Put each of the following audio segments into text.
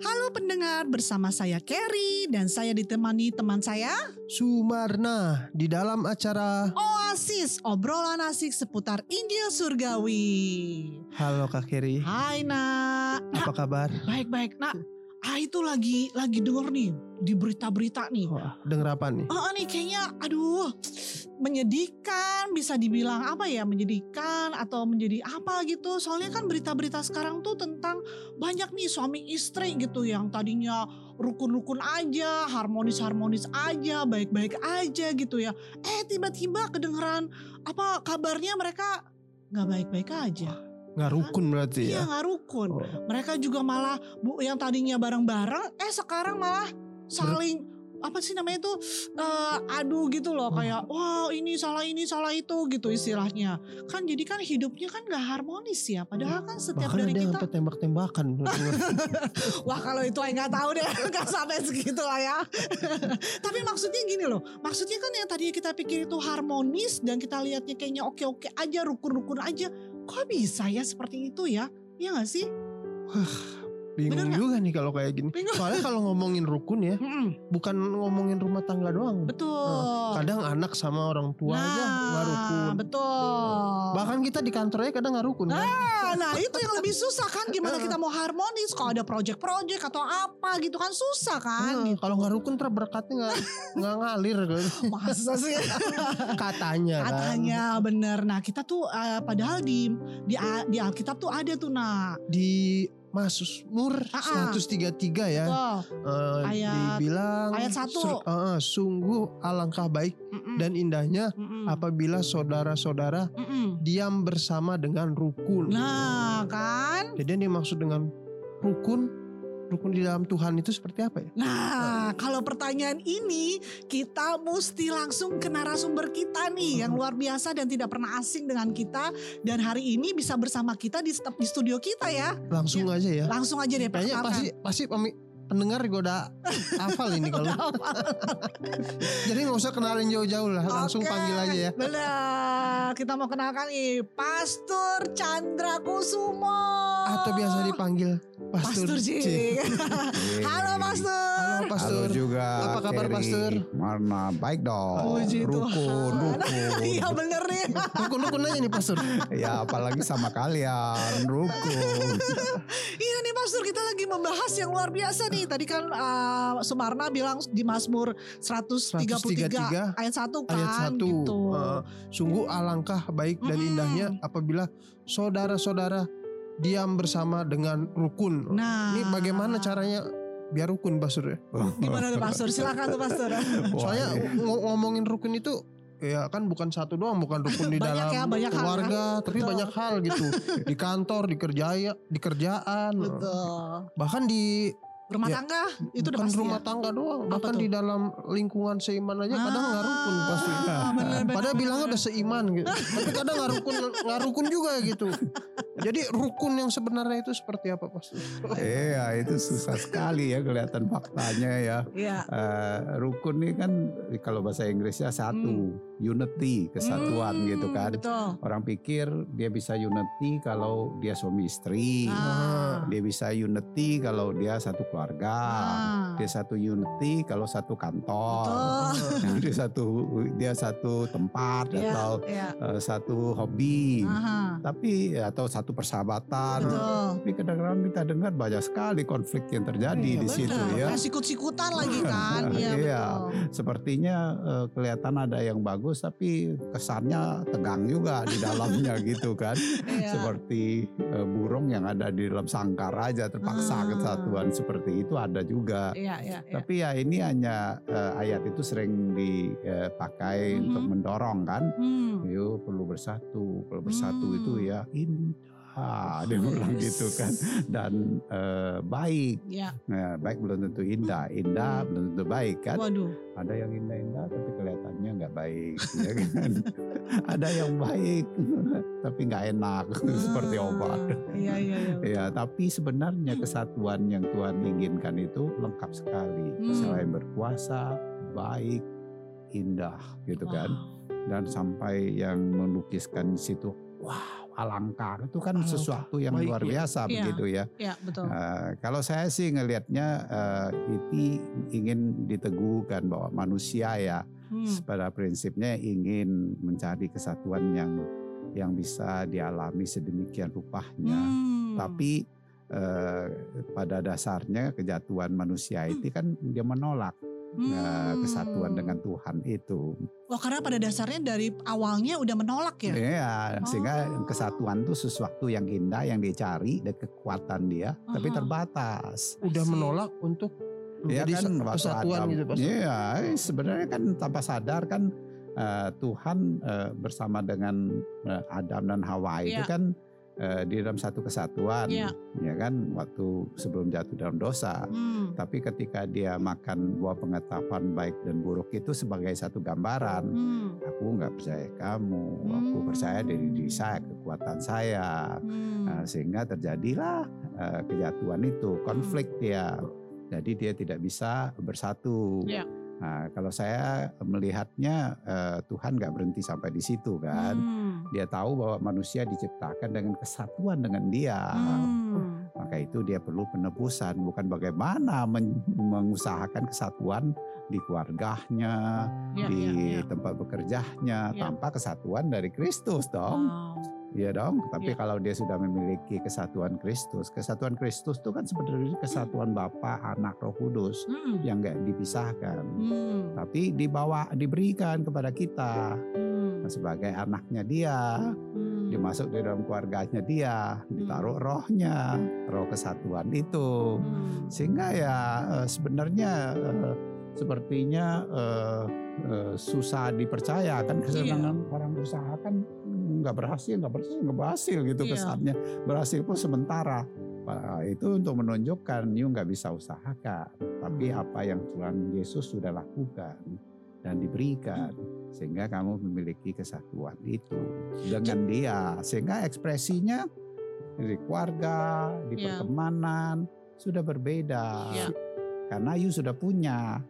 Halo pendengar, bersama saya Kerry dan saya ditemani teman saya Sumarna di dalam acara Oasis, obrolan asik seputar Injil Surgawi. Halo Kak Keri, Hai nak, nak apa kabar? baik-baik nak. Ah itu lagi lagi denger nih di berita-berita nih. Wah, denger apa nih? Oh nih kayaknya aduh menyedihkan bisa dibilang apa ya menyedihkan atau menjadi apa gitu soalnya kan berita-berita sekarang tuh tentang banyak nih suami istri gitu yang tadinya rukun-rukun aja harmonis-harmonis aja baik-baik aja gitu ya eh tiba-tiba kedengeran apa kabarnya mereka nggak baik-baik aja Nggak rukun berarti iya ya? nggak rukun Oh, mereka juga malah bu yang tadinya bareng-bareng eh sekarang malah saling apa sih namanya itu eh, adu gitu loh Oh. kayak wah ini salah ini salah itu gitu istilahnya kan jadi kan hidupnya kan nggak harmonis ya padahal kan setiap Bahkan dari ada kita sampai tembak-tembakan. wah kalau itu nggak tahu deh nggak sampai segitu lah ya tapi maksudnya gini loh maksudnya kan yang tadinya kita pikir itu harmonis dan kita lihatnya kayaknya oke-oke aja rukun-rukun aja kok bisa ya seperti itu ya Iya gak sih? Bener Bingung juga nih kalau kayak gini. Bingung. Soalnya kalau ngomongin rukun ya, Mm-mm, bukan ngomongin rumah tangga doang. betul. Kadang anak sama orang tua aja nggak rukun. Nah, betul. Bahkan kita di kantornya kadang nggak rukun kan? Ah, nah itu yang lebih susah kan gimana kita mau harmonis kalau ada project-project atau apa gitu kan susah kan Hmm, gitu. Kalau nggak rukun ter berkatnya nggak nggak ngalir kan? Masa sih Katanya kan. katanya bener. Nah kita tuh eh, padahal di di di Alkitab tuh ada tuh nah. Di Mazmur Ah, ah. 133 ya. Eh, Ayat- dibilang ayat satu. sur- eh, sungguh alangkah baik mm-mm, dan indahnya mm-mm, apabila saudara-saudara mm-mm. diam bersama dengan rukun. Nah kan. Jadi yang dimaksud dengan rukun, rukun di dalam Tuhan itu seperti apa ya? Nah, kalau pertanyaan ini kita mesti langsung ke narasumber kita nih yang luar biasa dan tidak pernah asing dengan kita dan hari ini bisa bersama kita di, step- di studio kita ya. Langsung aja ya. Langsung aja deh Kayaknya pasti pasti pendengar juga udah hafal ini kalau. Jadi nggak usah kenalin jauh-jauh lah, langsung Oke, panggil aja ya. Benar. Kita mau kenalkan nih Pastor Chandra Kusumo. Atau biasa dipanggil Pastor, Pastor C. Cing. Halo Pastor. Halo Pastor. Halo juga. Apa kabar, Kerry. Pastor? Mana baik dong. Puji rukun, Tuhan. rukun. Iya bener nih. Rukun-rukun aja nih Pastor. ya apalagi sama kalian, rukun. Iya kita lagi membahas yang luar biasa nih. Tadi kan uh, Sumarna bilang di Mazmur 133, 133, ayat 1 kan ayat satu gitu. eh, sungguh alangkah baik dan Mm-mm. indahnya apabila saudara-saudara diam bersama dengan rukun. nah, Ini bagaimana caranya biar rukun Pastor ya? Gimana tuh Pastor? Silakan tuh Pastor. Soalnya ngomongin rukun itu ya kan bukan satu doang, bukan rukun di Banyak dalam ya, banyak hal keluarga, tapi Betul. banyak hal gitu. di kantor, di kerjaya, di kerjaan, Betul. bahkan di Rumah Ya, tangga itu udah pasti rumah ya. tangga doang, Apa bahkan tuh? di dalam lingkungan seiman aja kadang nggak rukun pasti. Ah, bener, bener, Padahal bener, bilangnya bener. udah seiman gitu. Tapi kadang nggak rukun, nggak rukun juga gitu. Jadi rukun yang sebenarnya itu seperti apa pasti? Iya itu susah sekali ya kelihatan faktanya ya. Iya. Eh, rukun ini kan kalau bahasa Inggrisnya satu, unity, kesatuan Hmm, gitu kan. Betul. Orang pikir dia bisa unity kalau dia suami istri. Ah. Dia bisa unity kalau dia satu keluarga. Ah. Dia satu unity kalau satu kantor. Betul. dia satu dia satu tempat Iya, atau iya. eh, satu hobi. Aha. Tapi atau satu persahabatan. Betul. Tapi kadang-kadang kita dengar banyak sekali konflik yang terjadi Iya, di situ benar. ya. Sikut-sikutan lagi kan. Iya Iya. betul. Sepertinya eh, kelihatan ada yang bagus tapi kesannya tegang juga di dalamnya gitu kan. Iya. Seperti eh, burung yang ada di dalam sangkar aja terpaksa Ah. kesatuan seperti itu ada juga. Iya, iya, iya. Tapi ya ini hanya eh, ayat itu sering dipakai Mhm. untuk mendorong kan. Hmm. Yuk perlu bersatu, perlu bersatu Hmm. itu ya indah. Dia bilang gitu kan. Dan eh, baik. Ya, Nah, baik belum tentu indah, indah Hmm. belum tentu baik kan. waduh. Ada yang indah-indah tapi kelihatannya nggak baik, ya kan. Ada yang baik tapi nggak enak seperti Ah, obat. Iya, iya, iya. Ya, tapi sebenarnya kesatuan yang Tuhan inginkan itu lengkap sekali. Hmm. Selain berkuasa, baik, indah, gitu kan. Wow. Dan sampai yang melukiskan situ, wow, alangkah itu kan Alangkah, sesuatu yang baik luar ya. biasa Iya. begitu ya. Ya betul. Eh, kalau saya sih ngelihatnya eh, itu ingin diteguhkan bahwa manusia ya Hmm. pada prinsipnya ingin mencari kesatuan yang yang bisa dialami sedemikian rupanya. Hmm. Tapi eh, pada dasarnya kejatuhan manusia itu kan dia menolak eh, kesatuan Hmm. dengan Tuhan itu. Wah karena pada dasarnya dari awalnya udah menolak ya. Iya, sehingga Oh. kesatuan itu sesuatu yang indah yang dicari dan kekuatan dia, tapi Aha. terbatas. Udah menolak untuk Iya menjadi kan sa- waktu kesatuan Adam- gitu Pak. Iya, sebenarnya kan tanpa sadar kan eh, Tuhan eh, bersama dengan eh, Adam dan Hawa itu Iya. kan eh, di dalam satu kesatuan, Iya. ya kan waktu sebelum jatuh dalam dosa. Hmm. Tapi ketika dia makan buah pengetahuan baik dan buruk itu sebagai satu gambaran, Hmm. aku nggak percaya kamu, aku Hmm. percaya dari diri saya, kekuatan saya, Hmm. Nah, sehingga terjadilah eh, kejatuhan itu, konflik dia. Jadi dia tidak bisa bersatu. Ya. Nah, kalau saya melihatnya Tuhan nggak berhenti sampai di situ kan. Hmm. Dia tahu bahwa manusia diciptakan dengan kesatuan dengan Dia. Hmm. Maka itu dia perlu penebusan, bukan bagaimana men- mengusahakan kesatuan di keluarganya, Ya, di ya, ya. tempat bekerjanya, Ya. tanpa kesatuan dari Kristus dong. Wow. Iya dong, tapi Ya. kalau dia sudah memiliki kesatuan Kristus, kesatuan Kristus itu kan sebenarnya kesatuan Bapa, Anak, Roh Kudus Hmm. yang nggak dipisahkan, Hmm. tapi dibawa diberikan kepada kita Hmm. Nah, sebagai anaknya dia, Hmm. dimasuk di dalam keluarganya dia, ditaruh rohnya, roh kesatuan itu, Hmm. sehingga ya eh, sebenarnya eh, sepertinya eh, eh, susah dipercaya. Kan kesenangan orang berusaha kan nggak berhasil nggak berhasil nggak berhasil gitu Iya. kesannya. Berhasil pun sementara. Itu untuk menunjukkan you nggak bisa usahakan. Tapi apa yang Tuhan Yesus sudah lakukan dan diberikan sehingga kamu memiliki kesatuan itu dengan dia sehingga ekspresinya di keluarga di Iya. pertemanan sudah berbeda Iya. karena you sudah punya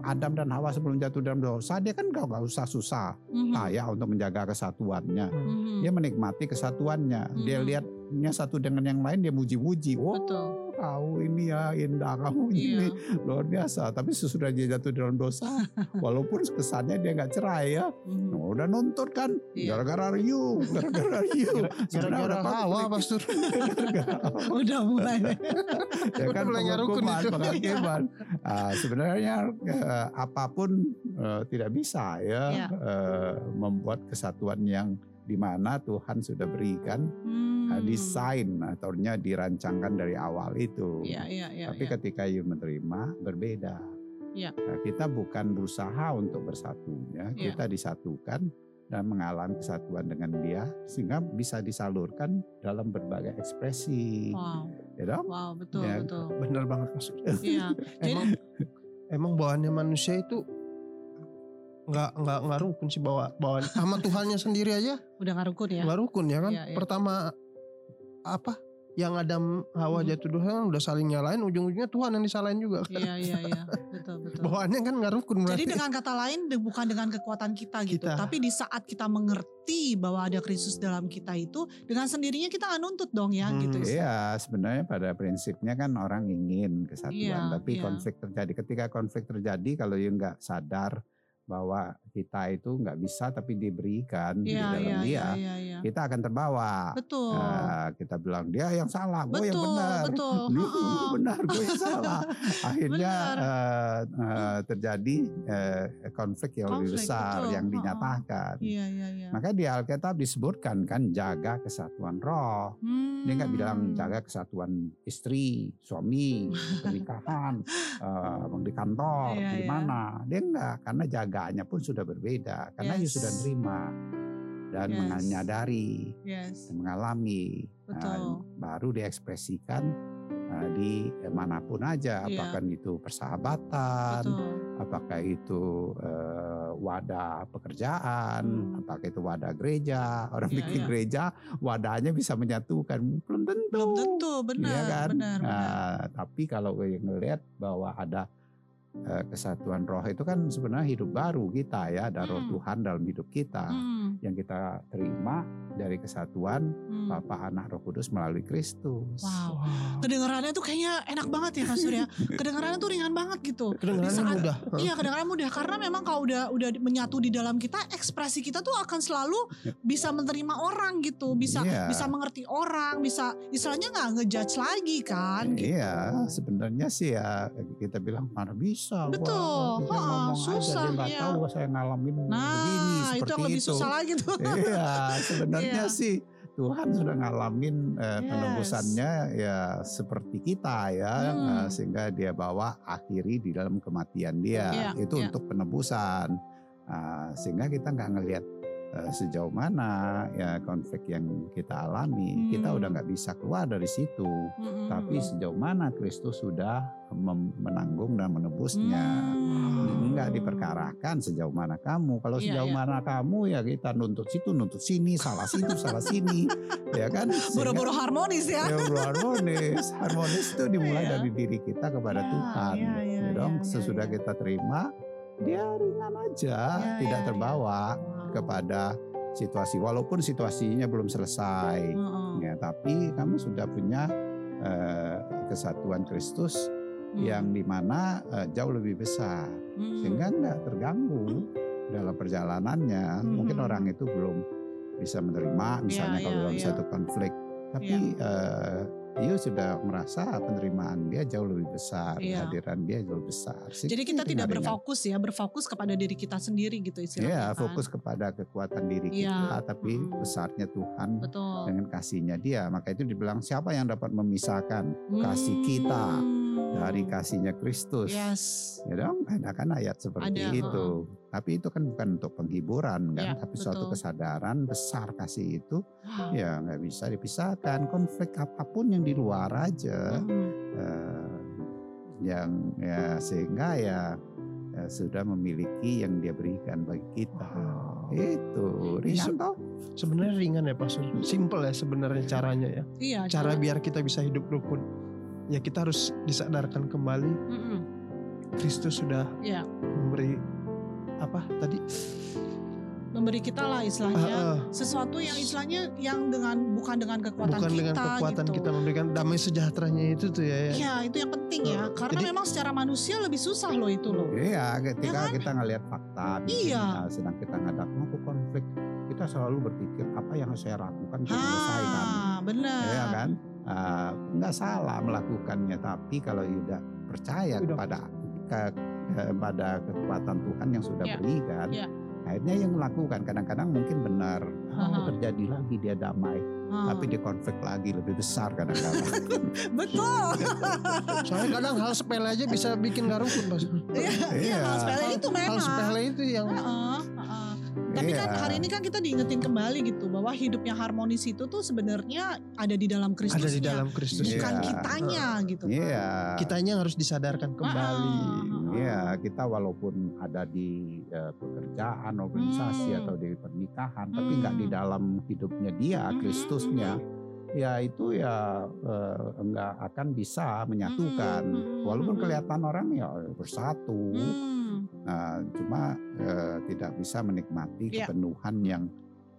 Adam dan Hawa sebelum jatuh dalam dosa dia kan gak, gak usah susah Mhm. payah untuk menjaga kesatuannya Mhm. dia menikmati kesatuannya dia Mhm. lihatnya satu dengan yang lain dia muji-muji oh Betul. Kau ini ya indah kamu Iya. ini luar biasa tapi sesudah dia jatuh dalam dosa walaupun kesannya dia nggak cerai ya Mhm. Oh, udah nuntut kan Iya. gara-gara you gara-gara you Gara-gara Hawa pastor. Udah mulai. ya kan mulai penghukuman, penghakiman. Ah, sebenarnya eh, apa pun eh, tidak bisa ya Iya. eh, membuat kesatuan yang di mana Tuhan sudah berikan Hmm. eh, desain atau dirancangkan dari awal itu. Iya, iya, iya. Tapi iya. ketika you menerima berbeda. Iya. Nah, kita bukan berusaha untuk bersatunya, Iya. kita disatukan dan mengalami kesatuan dengan dia sehingga bisa disalurkan dalam berbagai ekspresi. Wow, Ya dong? wow, betul, Ya. betul. Bener banget pastor. Iya. Jadi, Emang emang bawaannya manusia itu nggak nggak nggak rukun sih bawa bawaan sama Tuhannya sendiri aja udah nggak rukun ya. nggak rukun ya kan. Iya, iya. Pertama apa yang Adam Hawa Mhm. jatuh dosa kan udah saling nyalain ujung-ujungnya Tuhan yang disalahin juga kan. Iya, iya, iya. Betul, betul. Bawaannya kan nggak rukun berarti. Jadi dengan kata lain bukan dengan kekuatan kita gitu, Kita. tapi di saat kita mengerti bahwa ada Kristus dalam kita itu, dengan sendirinya kita nggak nuntut dong ya Hmm, gitu. Iya, sebenarnya pada prinsipnya kan orang ingin kesatuan, Iya, tapi iya. konflik terjadi. Ketika konflik terjadi, kalau you nggak sadar bahwa kita itu nggak bisa, tapi diberikan di Iya, dalam iya, dia, iya, iya, iya. kita akan terbawa. Betul. Nah, kita bilang dia yang salah, gue yang benar. betul. Lu Ha-ha. benar, gue yang salah. Akhirnya eh, eh, terjadi eh, konflik yang lebih besar betul. yang dinyatakan. Iya, iya, iya. Maka di Alkitab disebutkan kan jaga kesatuan roh. Dia nggak bilang Hmm. jaga kesatuan istri, suami, pernikahan, eh, di kantor, Iya, di iya. mana. Dia enggak, karena jaganya pun sudah berbeda. Karena you Yes. sudah terima dan Yes. menyadari Yes. dan mengalami. Nah, Betul. baru diekspresikan eh, di mana pun aja, Iya. apakah itu persahabatan, Betul. apakah itu eh, wadah pekerjaan, Hmm. apakah itu wadah gereja. Orang Iya, bikin iya. gereja wadahnya bisa menyatukan, belum tentu. Belum tentu, benar, Iya kan? benar, benar. Nah, tapi kalau yang ngelihat bahwa ada eh, kesatuan roh itu kan sebenarnya hidup baru kita ya, ada roh Hmm. Tuhan dalam hidup kita Hmm, yang kita terima dari kesatuan hmm. Bapa, Anak, Roh Kudus melalui Kristus. Wow. Wah. Kedengarannya tuh kayaknya enak banget ya Kak Surya. Kedengarannya tuh ringan banget gitu. Kedengarannya saat- mudah. Iya kedengaran mudah karena memang kalau udah udah menyatu di dalam kita ekspresi kita tuh akan selalu bisa menerima orang gitu bisa Iya. bisa mengerti orang bisa istilahnya nggak ngejudge lagi kan gitu. Iya, sebenarnya sih ya kita bilang mana bisa. Wah, Betul. kita Ha, ngomong aja, susah, dia nggak iya. tahu saya ngalamin begini Nah seperti itu yang lebih itu. susah lagi tuh. Iya, sebenarnya Iya. sih Tuhan sudah ngalamin eh, Yes. penebusannya ya seperti kita ya, Hmm. eh, sehingga dia bawa akhiri di dalam kematian dia Iya, itu iya. untuk penebusan, Ah, sehingga kita nggak ngelihat eh, sejauh mana ya konflik yang kita alami, kita Hmm. udah nggak bisa keluar dari situ. Mm-mm. Tapi sejauh mana Kristus sudah menanggung dan menebusnya. Hmm. Enggak diperkarakan sejauh mana kamu. Kalau Iya, sejauh iya. mana kamu ya kita nuntut situ, nuntut sini, salah situ, salah sini. Ya kan? Boro-boro harmonis ya. Ya bro, harmonis. Harmonis itu dimulai Iya. dari diri kita kepada Tuhan. ya, ya, Ya dong, sesudah kita terima, dia ringan aja, Ya, tidak ya, terbawa. Kepada situasi walaupun situasinya belum selesai. Heeh. Ya, tapi kamu sudah punya eh, kesatuan Kristus Hmm. yang di mana eh, jauh lebih besar, Hmm. sehingga nggak terganggu dalam perjalanannya. Mungkin Hmm. orang itu belum bisa menerima, misalnya Iya, kalau iya, dalam iya. satu konflik, tapi eh, you sudah merasa penerimaan dia jauh lebih besar, Iya. kehadiran dia jauh lebih besar. Jadi kita tidak berfokus ya, berfokus kepada diri kita sendiri gitu istilahnya. Iya, kan. fokus kepada kekuatan diri Iya. kita, tapi Mm. besarnya Tuhan Betul. dengan kasihnya dia. Maka itu dibilang siapa yang dapat memisahkan kasih kita Dari kasihnya Kristus. Yes. Ya dong, ada kan ayat seperti Ada, itu. Tapi itu kan bukan untuk penghiburan kan, Ya, tapi suatu betul. kesadaran besar kasih itu Wow. ya nggak bisa dipisahkan. Konflik apa pun yang di luar aja, Hmm. eh, yang ya sehingga ya eh, sudah memiliki yang dia berikan bagi kita. Wow. Itu ringan toh? Sebenarnya ringan ya Pastor. Simple ya sebenarnya caranya ya. Iya. Cara biar kita bisa hidup rukun. Ya kita harus disadarkan kembali. Kristus sudah Iya. memberi apa tadi? memberi kita lah istilahnya Ah, ah, sesuatu yang istilahnya yang dengan bukan dengan kekuatan bukan kita dengan kekuatan gitu. kita memberikan damai sejahteranya itu tuh ya. ya. Iya, itu yang penting ya. Ah, Karena jadi- memang secara manusia lebih susah loh itu loh. Iya, ketika kan? kita ngelihat fakta, Iya. sini, sedang kita ngadap aku konflik, kita selalu berpikir apa yang harus saya lakukan untuk menyelesaikan. Ah, benar. Ya kan? Ah, nggak salah melakukannya, tapi kalau tidak percaya Udah. kepada ke, kepada kekuatan Tuhan yang sudah Ya, berikan, ya. akhirnya yang melakukan kadang-kadang mungkin benar, oh, terjadi lagi dia damai, Ah, tapi dia konflik lagi lebih besar kadang-kadang. betul. Soalnya kadang hal sepele aja bisa bikin gak rukun. Iya, iya, Iya. hal sepele itu Hal memang. sepele itu yang Heeh, heeh. Tapi kan Iya. hari ini kan kita diingetin kembali gitu bahwa hidup yang harmonis itu tuh sebenarnya ada di dalam Kristus. ada di dalam Kristus. Bukan kitanya gitu. Iya. Kitanya yang harus disadarkan kembali. Iya, kita walaupun ada di eh, pekerjaan, organisasi Hmm. atau di pernikahan, tapi Hmm. nggak di dalam hidupnya dia, Hmm, Kristusnya, hmm, ya itu ya eh, nggak akan bisa menyatukan. Hmm, hmm, Walaupun hmm. kelihatan orang ya bersatu, Hmm, nah, cuma eh, tidak bisa menikmati Iya. kepenuhan yang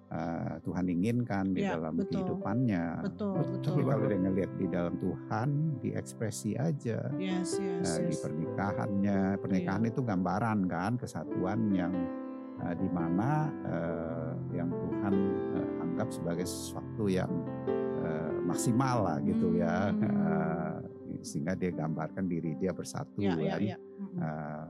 eh, Tuhan inginkan di Iya, dalam betul. kehidupannya. betul, Betul betul. Tapi kalau dia ngelihat di dalam Tuhan, diekspresi aja. Yes, yes, Nah, di yes. pernikahannya pernikahan Iya. itu gambaran kan kesatuan yang uh, di mana uh, yang Tuhan uh, anggap sebagai sesuatu yang uh, maksimal lah gitu ya Hmm. Uh, sehingga dia gambarkan diri dia bersatu Ya, ya, kan ya. Mm-mm. Uh,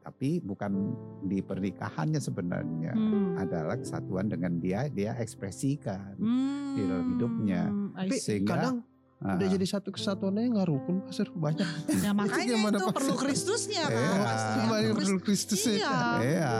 tapi bukan di pernikahannya sebenarnya Hmm. adalah kesatuan dengan dia dia ekspresikan Hmm. di dalam hidupnya. I Tapi. Sehingga- kadang Udah jadi satu kesatuannya nggak rukun Pastor banyak. Ya makanya itu Pak? perlu Kristusnya kan. Iya. Pasti Kembali perlu Kristus ya. Iya. Iya,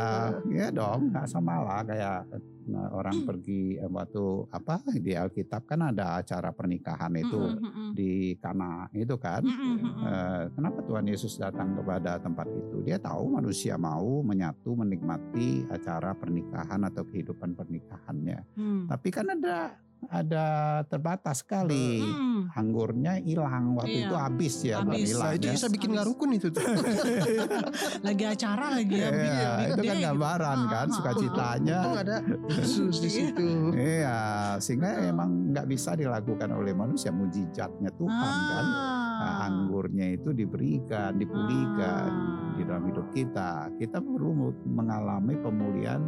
iya dong, nggak sama lah kayak nah, orang Hmm. pergi eh, waktu apa di Alkitab kan ada acara pernikahan itu Mm-mm, mm-mm. di Kana itu kan. Mm-mm. Eh, kenapa Tuhan Yesus datang kepada tempat itu? Dia tahu manusia mau menyatu menikmati acara pernikahan atau kehidupan pernikahannya. Hmm. Tapi kan ada ada terbatas sekali. Hmm. Anggurnya hilang waktu Iya. itu habis ya, Habis. hilang Nah, itu ya. bisa bikin nggak rukun itu tuh. Lagi acara lagi ya. Iya, ya, itu kan gitu. gambaran Ah, kan ah, ah. sukacitanya. Untung ada Yesus di situ. Iya, sehingga Betul. emang nggak bisa dilakukan oleh manusia mujizatnya Tuhan kan. Nah, Ah. anggurnya itu diberikan, dipulihkan Ah. di dalam hidup kita. Kita perlu mengalami pemulihan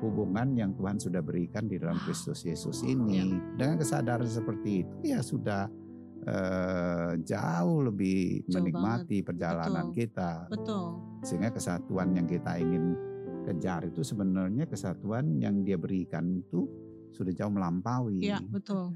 hubungan yang Tuhan sudah berikan di dalam Kristus Yesus ini. Dengan kesadaran seperti itu ya sudah eh, jauh lebih Jauh menikmati perjalanan Betul. kita. Betul. Sehingga kesatuan yang kita ingin kejar itu sebenarnya kesatuan yang dia berikan itu sudah jauh melampaui. Iya, betul.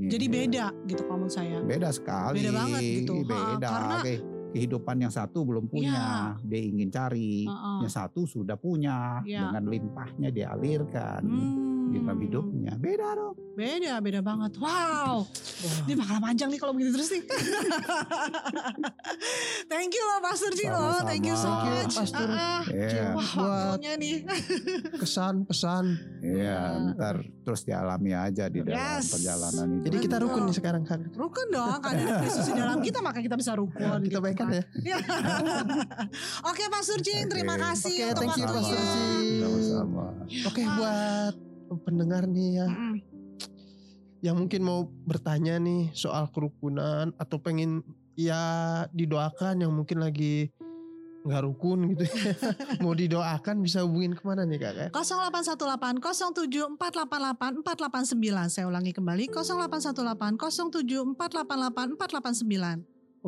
Gitu. Jadi beda gitu kalau menurut saya. Beda sekali. Beda banget gitu. Ha, Beda. karena- Oke, Kehidupan yang satu belum punya, dia ingin cari. Heeh. Yang satu sudah punya, Iya. dengan limpahnya dia alirkan Hmm. Di dalam hidupnya. Beda dong. Beda, beda banget. Wow. Ini bakal panjang nih kalau begitu terus nih. Thank you loh Pastor Ji loh. Thank you so Sama-sama. Thank you, much. Pastor. Ah, ah. Iya. Wah, Buat- waktunya nih. Kesan pesan. Iya, Iya. ntar terus dialami aja di dalam Yes. perjalanan itu. Jadi kita rukun nih sekarang kan. Rukun dong, kan ada Kristus di dalam kita maka kita bisa rukun. Kita gitu baikkan kan. ya. Ya. Oke Pastor Jing, terima kasih Oke, untuk thank you, waktunya. Pastor Jing. Sama-sama. Oke buat pendengar nih ya Mm-mm. yang mungkin mau bertanya nih soal kerukunan atau pengen ya didoakan yang mungkin lagi nggak rukun gitu ya. mau didoakan bisa hubungin ke mana nih kak? 0818 07 488 489 saya ulangi kembali 0818 07 488 489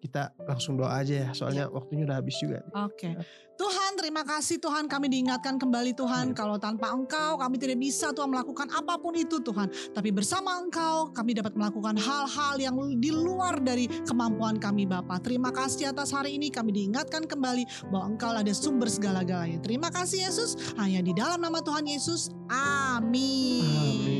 Kita langsung doa aja ya soalnya waktunya udah habis juga. Oke. Tuhan terima kasih Tuhan kami diingatkan kembali Tuhan kalau tanpa Engkau kami tidak bisa Tuhan melakukan apa pun itu Tuhan. Tapi bersama Engkau kami dapat melakukan hal-hal yang di luar dari kemampuan kami Bapa. Terima kasih atas hari ini kami diingatkan kembali bahwa Engkau ada sumber segala-galanya. Terima kasih Yesus hanya di dalam nama Tuhan Yesus. Amin. Amin.